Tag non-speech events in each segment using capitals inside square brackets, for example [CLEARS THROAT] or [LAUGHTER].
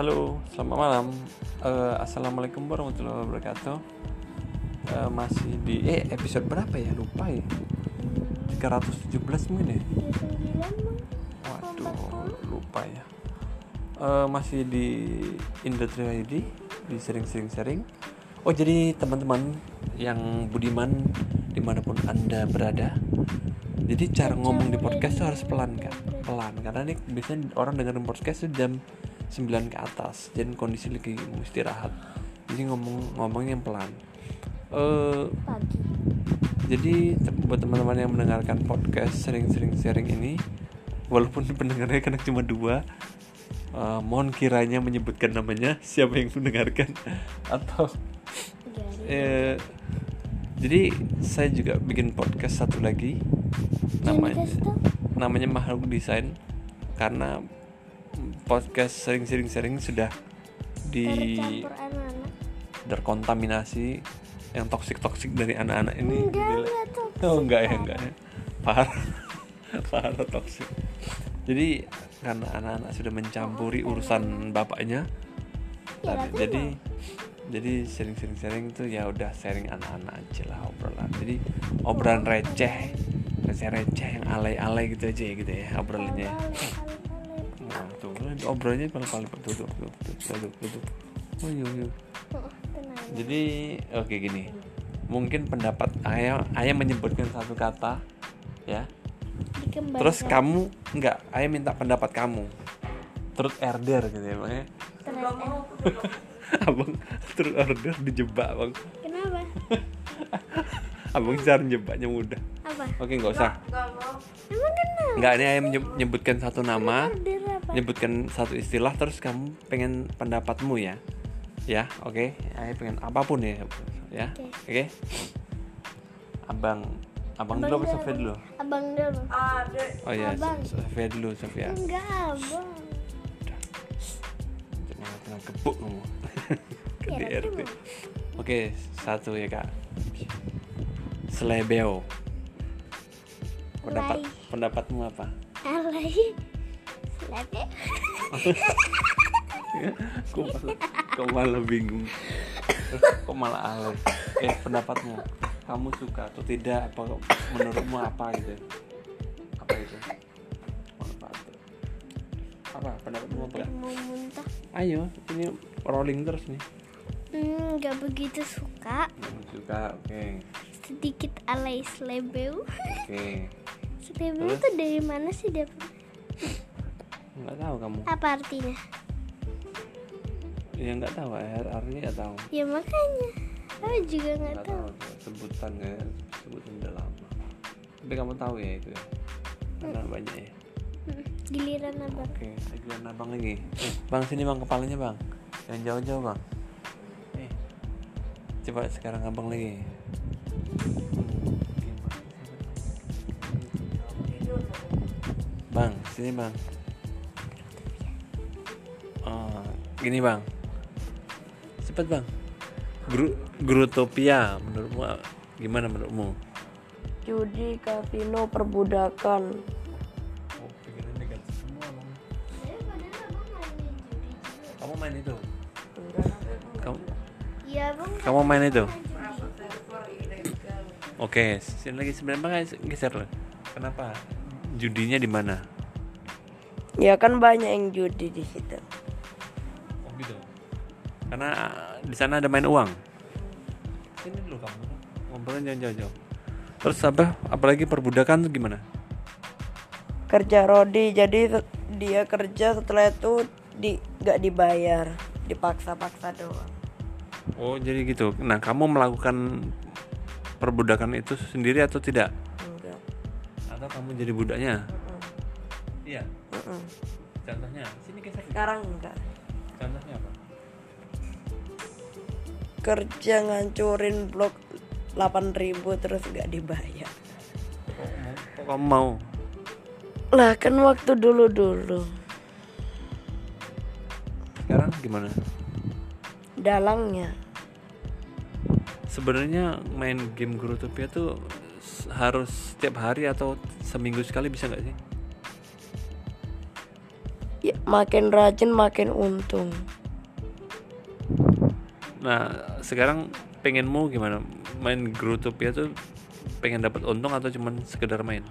Halo, selamat malam. Eh, Assalamualaikum warahmatullahi wabarakatuh. Eh, masih di eh episode berapa ya? Lupa ya. 317 mungkin ya. Waduh, lupa ya. Eh, masih di Industri ID di sering-sering sharing. Oh jadi teman-teman yang budiman di mana pun anda berada. Jadi cara ngomong di podcast tuh harus pelan kan, pelan karena ini biasanya orang dengerin podcast tuh jam 9 ke atas dan kondisi lagi mau istirahat. Jadi ngomong ngomongnya yang pelan. Pagi jadi buat teman-teman yang mendengarkan podcast sering-sering sharing ini walaupun [LAUGHS] pendengarnya kan cuma dua eh, mohon kiranya menyebutkan namanya siapa yang mendengarkan [LAUGHS] atau eh, jadi saya juga bikin podcast satu lagi namanya namanya makhluk desain karena podcast sering-sering sharing sudah di terkontaminasi yang toksik toksik dari anak-anak ini. Enggak Oh enggak ya enggak ya. Parah. [LAUGHS] Parah toksik. Jadi karena anak-anak sudah mencampuri urusan bapaknya Ya, tadi- tapi Jadi Jadi sering-sering sharing tuh ya udah sharing anak-anak aja lah obrolan. Jadi obrolan receh. Receh-receh yang alay-alay gitu aja ya gitu ya obrolannya Nah tuh obrolannya paling-paling tutup tutup tutup tutup Oh iya iya. Jadi oke gini. Mungkin pendapat ayah ayah menyebutkan satu kata ya. Terus kamu enggak ayah minta pendapat kamu. Terus order gitu ya makanya [LAUGHS] abang terus order dijebak bang. Kenapa? [LAUGHS] Abang cara jebaknya mudah. Apa? Oke nggak usah. Nggak ini ayah menyeb- menyebutkan satu nama menyebutkan satu istilah terus kamu pengen pendapatmu ya? Ya oke. Ayah pengen apa pun ya ya. Oke. oke. Abang. Abang Abang dulu dulu. Sofia dulu. abang dulu. Oh ya. Sofia dulu Sofia. Enggak abang. Jangan tengah gebuk kamu. Ke Ya, DRT nanti oke satu ya kak. Selebeo. Pendapat pendapatmu apa? Alay [LAUGHS] kok malah, kok malah bingung? Kok malah alay eh pendapatmu kamu suka atau tidak? Apa menurutmu apa gitu? Apa itu? Apa itu? apa? Pendapatmu apa? Mau muntah. Ayo ini rolling terus nih. Hmm, nggak begitu suka. Kamu suka oke. Sedikit alay selebeu. Oke. Selebeu Terus? tuh dari mana sih dia nggak tahu kamu. Apa artinya? Ya nggak tahu ya artinya nggak tahu. Ya makanya. Aku juga nggak tahu. tahu sebutan kayak sebutan udah lama. Tapi kamu tahu ya itu ya? Karena banyak ya. Hmm, giliran abang. Oke, giliran abang lagi. Eh, bang sini bang kepalanya bang. Jangan jauh-jauh bang. Eh, coba sekarang abang lagi. Bang, sini bang. Gini bang. Cepet bang. Gru Grutopia menurutmu gimana menurutmu? judi, kasino, perbudakan. Oh, pikiran negatif semua bang. Kamu main itu? Kamu iya bang kamu main itu? Oke, sini lagi sebenarnya bang geser loh. Kenapa? Judinya di mana? Ya kan banyak yang judi di situ. Gitu. Karena di sana ada main uang. Sini dulu kamu. Ngobrolnya jangan jauh-jauh. Terus apa? Apalagi perbudakan tuh gimana? Kerja Rodi, jadi dia kerja setelah itu di nggak dibayar, dipaksa-paksa doang. Oh jadi gitu. Nah kamu melakukan perbudakan itu sendiri atau tidak? Enggak. Atau kamu jadi budaknya? Iya. Mm-mm. Contohnya, sini geser. Sekarang enggak. Contohnya apa? Kerja ngancurin blok 8000 terus nggak dibayar. Kok, kamu mau? Lah kan waktu dulu-dulu Sekarang gimana? dalangnya Sebenarnya main game Grotopia tuh harus setiap hari atau seminggu sekali bisa nggak sih? Ya, makin rajin makin untung Nah, sekarang pengenmu gimana? Main Growtopia tuh pengen dapat untung atau cuman sekedar main?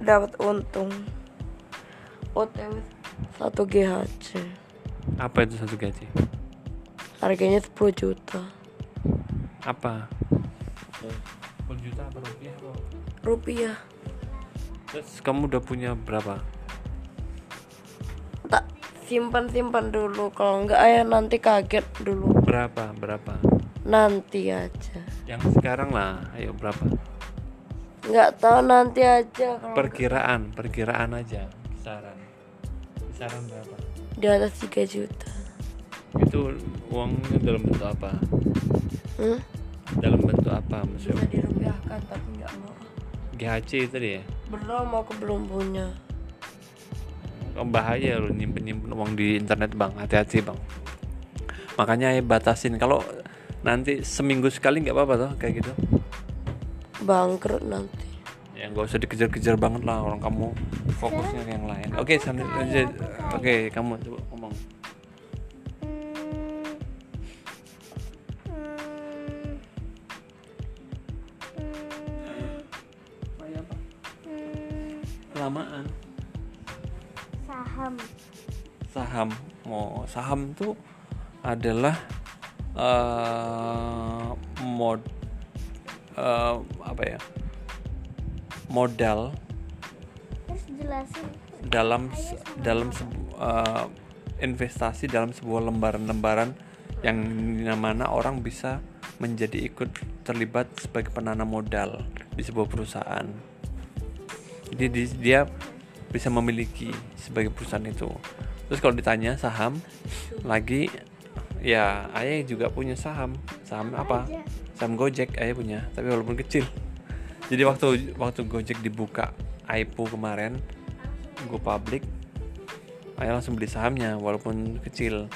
dapat untung OTW 1 GHC Apa itu satu gaji? harganya 10 juta Apa? 10 juta apa rupiah apa? rupiah Terus kamu udah punya berapa? Tak simpan simpan dulu kalau enggak ayah nanti kaget dulu Berapa? Berapa? nanti aja Yang sekarang lah, ayo berapa? nggak tahu nanti aja kalau Perkiraan, perkiraan aja, kisaran. Kisaran berapa? di atas 3 juta Itu uangnya dalam bentuk apa? hmm? Dalam bentuk apa bisa maksudnya? dirupiahkan tapi nggak mau GHC itu dia. belum aku belum punya bahaya lu nyimpen nyimpen uang di internet bang. Hati-hati bang. Makanya ya batasin. Kalau nanti seminggu sekali nggak apa-apa tuh kayak gitu. Bangkrut nanti. Ya nggak usah dikejar-kejar banget lah orang kamu fokusnya ke yang lain. Oke sambil lanjut. Oke kamu coba ngomong. Kelamaan saham. Saham. Mau saham tuh adalah eh mod eh, apa ya? Modal terus jelasin. dalam se- dalam sebu- eh, investasi dalam sebuah lembaran-lembaran yang mana orang bisa menjadi ikut terlibat sebagai penanam modal di sebuah perusahaan. Jadi di- dia bisa memiliki sebagai perusahaan itu. Terus kalau ditanya saham lagi ya ayah juga punya saham. Saham apa? Saham Gojek ayah punya, tapi walaupun kecil. Jadi waktu waktu Gojek dibuka IPO kemarin, Go Public, ayah langsung beli sahamnya walaupun kecil.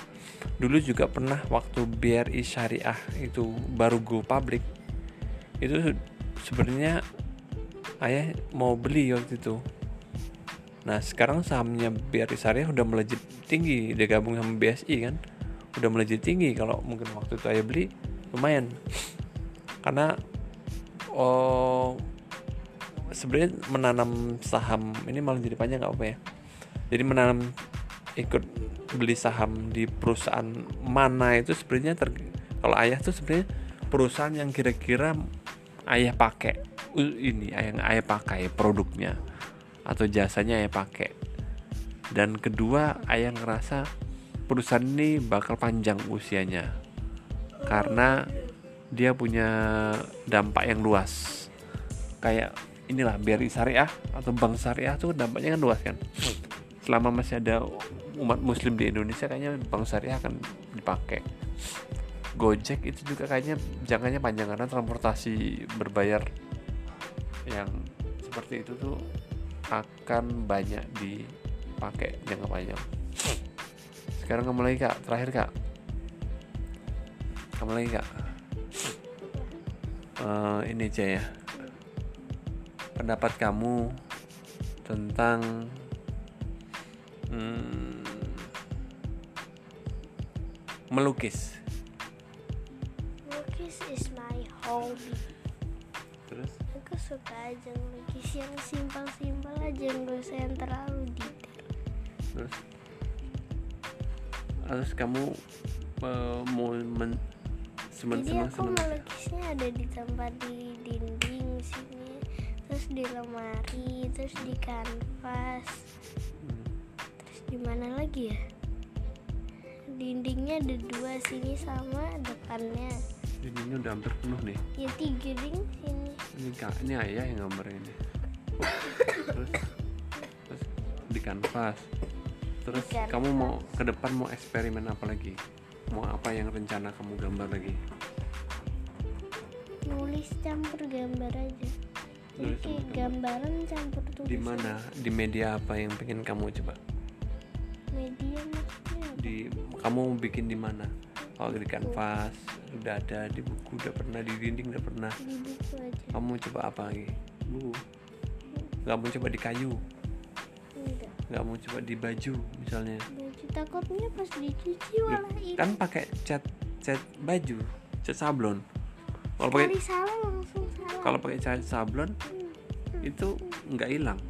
Dulu juga pernah waktu BRI Syariah itu baru Go Public, itu se- sebenarnya ayah mau beli waktu itu. Nah sekarang sahamnya BRI Syariah udah melejit tinggi, dia gabung sama BSI kan, udah melejit tinggi. Kalau mungkin waktu itu ayah beli lumayan, karena oh sebenarnya menanam saham ini malah jadi panjang nggak apa ya. Jadi menanam ikut beli saham di perusahaan mana itu sebenarnya ter- kalau ayah tuh sebenarnya perusahaan yang kira-kira ayah pakai ini yang ayah pakai produknya atau jasanya ayah pakai. Dan kedua ayah ngerasa perusahaan ini bakal panjang usianya. Karena dia punya dampak yang luas. Kayak inilah BRI Syariah atau Bank Syariah tuh dampaknya kan luas kan? Selama masih ada umat muslim di Indonesia kayaknya Bank Syariah akan dipakai. Gojek itu juga kayaknya jangkanya panjang karena transportasi berbayar yang seperti itu tuh akan banyak dipakai jangka panjang. Sekarang kamu lagi kak. Terakhir kak. Kamu lagi kak. Eh, ini aja ya. Pendapat kamu tentang hmm, melukis. Melukis is my hobby. Terus aku suka aja melukis yang simpel-simpel aja nggak usah yang terlalu detail. Terus? Terus kamu eh, mau men seneng jadi aku melukisnya ada di tempat di dinding sini terus di lemari terus di kanvas. Hmm. terus di mana lagi ya? Dindingnya ada dua sini sama depannya ini udah hampir penuh nih. Ya tiga ding sini. Ini kak ini ayah yang gambar ini. Terus terus di kanvas. Terus Di kamu mau ke depan mau eksperimen apa lagi? Mau apa yang rencana kamu gambar lagi? Nulis campur gambar aja. Jadi kayak gambaran campur tulisan di mana? di media apa yang pengen kamu coba? Media maksudnya apa? di kamu mau bikin di mana kalau di kanvas udah ada di buku udah pernah di dinding udah pernah. Di buku aja. Kamu coba apa lagi? Bu. Nggak mau coba di kayu? Enggak. Nggak mau coba di baju misalnya? Baju takutnya pas dicuci malah hilang kan pakai cat cat baju cat sablon. Kalau pakai kalau pakai cat sablon itu nggak hilang.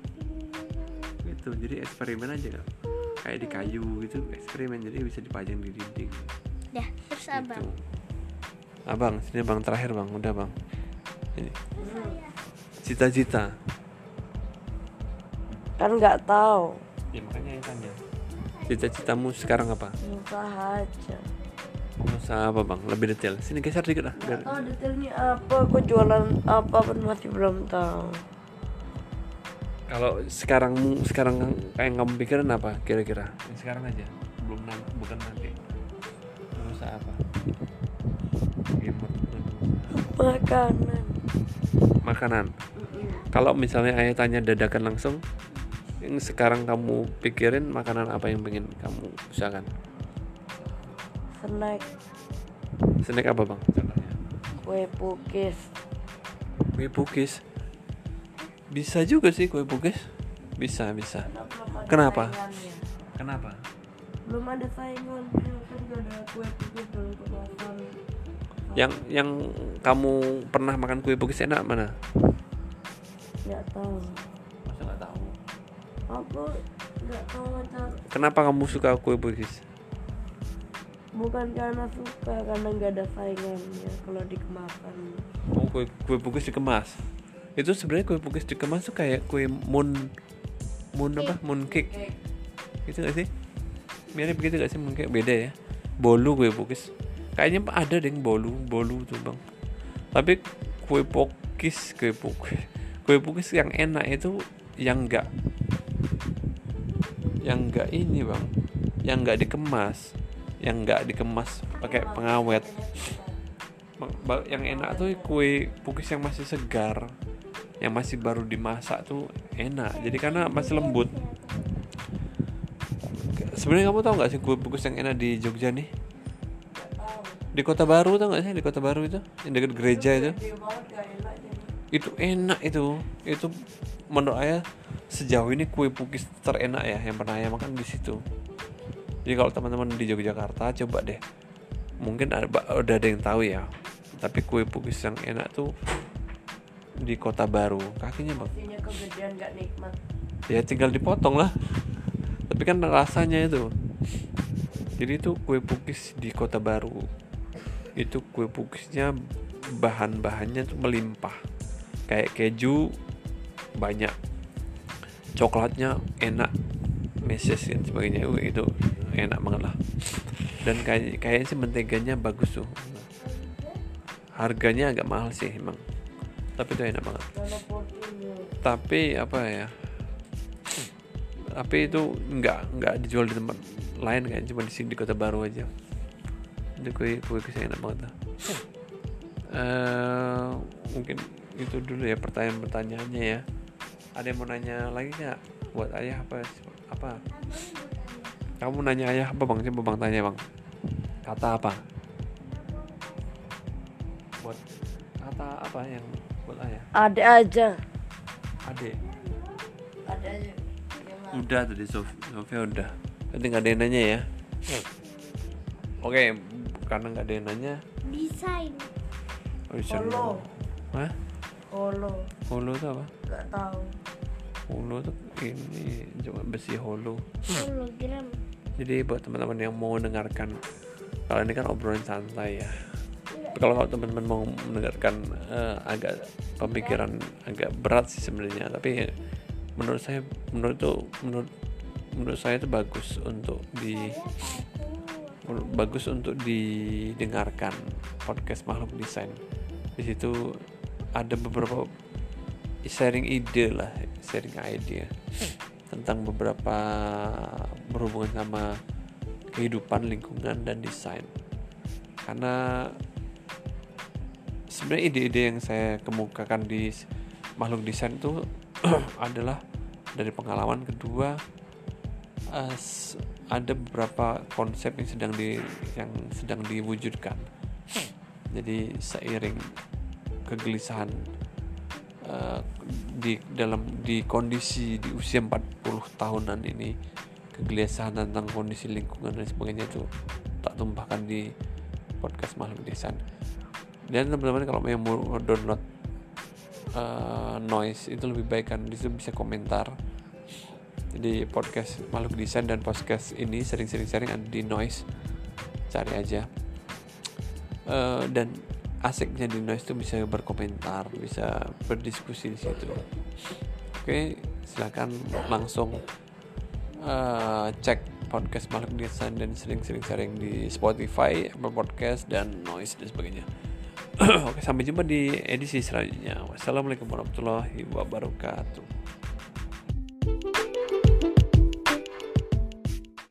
Gitu jadi eksperimen aja. Kan kayak di kayu gitu eksperimen jadi bisa dipajang di dinding dah terus abang gitu. abang? Sini bang terakhir bang udah bang. Ini. Cita-cita. Kan nggak tahu. Ya makanya yang tanya. Cita-citamu sekarang apa? Usaha aja. Pengusaha apa bang? Lebih detail. Sini geser dikit lah biar- oh detailnya apa aku jualan apa pun masih belum tahu. Kalau sekarang sekarang kayak kamu pikirin apa kira-kira? Yang sekarang aja belum nanti bukan nanti pengusaha apa? Makanan. Makanan? Kalau misalnya ayah tanya dadakan langsung yang sekarang kamu pikirin makanan apa yang pengen kamu usahakan? Snack. Snack apa bang? Contohnya. Kue pukis. Kue pukis? Bisa juga sih kue pukis. Bisa bisa. Kenapa? kenapa belum ada saingan. Kan gak ada kue pukis dalam kemasan. Yang yang kamu pernah makan kue pukis enak mana? Nggak tahu. Masa nggak tahu? Aku nggak tahu macam kenapa kamu suka kue pukis bukan karena suka karena nggak ada saingannya kalau di kemasan. Oh kue kue pukis dikemas. Itu sebenarnya kue pukis dikemas tuh kayak kue moon moon apa? Moon cake. Gitu gak sih mirip gitu gak sih? Cake beda ya. Bolu kue pukis kayaknya ada deh bolu bolu tuh bang. Tapi kue pukis kue pukis kue pukis yang enak itu yang enggak yang enggak ini bang. Yang enggak dikemas. Yang enggak dikemas pakai pengawet. Yang enak tuh kue pukis yang masih segar. Yang masih baru dimasak tuh enak. Jadi karena masih lembut sebenarnya kamu tahu nggak sih kue pukis yang enak di Jogja nih? Di Kota Baru tau nggak sih di Kota Baru itu? Yang dekat gereja itu? Itu enak itu. Itu menurut saya sejauh ini kue pukis terenak ya yang pernah saya makan di situ. Jadi kalau teman-teman di Yogyakarta coba deh. Mungkin ada udah ada yang tahu ya. Tapi kue pukis yang enak tuh di Kota Baru. Kakinya bang. Ya tinggal dipotong lah tapi kan rasanya itu. Jadi itu kue pukis di kota baru. Itu kue pukisnya bahan-bahannya tuh melimpah. Kayak keju banyak. Coklatnya enak. Meses dan sebagainya itu enak banget lah. Dan kayak kayaknya sih menteganya bagus tuh. Harganya agak mahal sih emang. Tapi itu enak banget. Tapi apa ya tapi itu nggak nggak dijual di tempat lain kan cuma di sini di kota baru aja. Itu kue kue kue enak banget lah Eh, mungkin itu dulu ya pertanyaan pertanyaannya ya. Ada yang mau nanya lagi nggak? Buat ayah apa apa? Kamu nanya ayah apa bang? Coba bang tanya bang. Kata apa? Buat kata apa yang buat ayah? Ada aja. Adek ada aja Udah tadi Sof Sofia udah. Tadi nggak ada yang nanya ya. Oke, karena nggak ada yang nanya. desain Oh, bisa Holo. Hah? holo Holo itu apa? nggak tahu Holo tuh ini cuma besi holo. hologram Jadi buat teman-teman yang mau mendengarkan kalau ini kan obrolan santai ya. Tapi kalau kalau teman-teman mau mendengarkan eh, agak pemikiran agak berat sih sebenarnya, tapi menurut saya menurut itu menurut menurut saya itu bagus untuk di bagus untuk didengarkan podcast makhluk desain. Di situ ada beberapa sharing ide lah sharing idea tentang beberapa berhubungan sama kehidupan lingkungan dan desain. Karena sebenarnya ide-ide yang saya kemukakan di makhluk desain itu [CLEARS THROAT] adalah dari pengalaman kedua s- ada beberapa konsep yang sedang di yang sedang diwujudkan. Jadi seiring kegelisahan eh, di dalam di kondisi di usia 40 tahunan ini kegelisahan tentang kondisi lingkungan dan sebagainya itu tak tumpahkan di podcast makhluk desa. Dan teman-teman kalau mau download uh, noise itu lebih baik kan. Di situ bisa komentar. Jadi podcast makhluk desain dan podcast ini sering-sering sharing ada di noise. Cari aja. Uh, dan asiknya di noise itu bisa berkomentar bisa berdiskusi di situ. Oke silakan langsung uh, cek podcast makhluk desain dan sering-sering sharing di Spotify, Apple Podcast dan Noise dan sebagainya. Oke, sampai jumpa di edisi selanjutnya. Wassalamualaikum warahmatullahi wabarakatuh.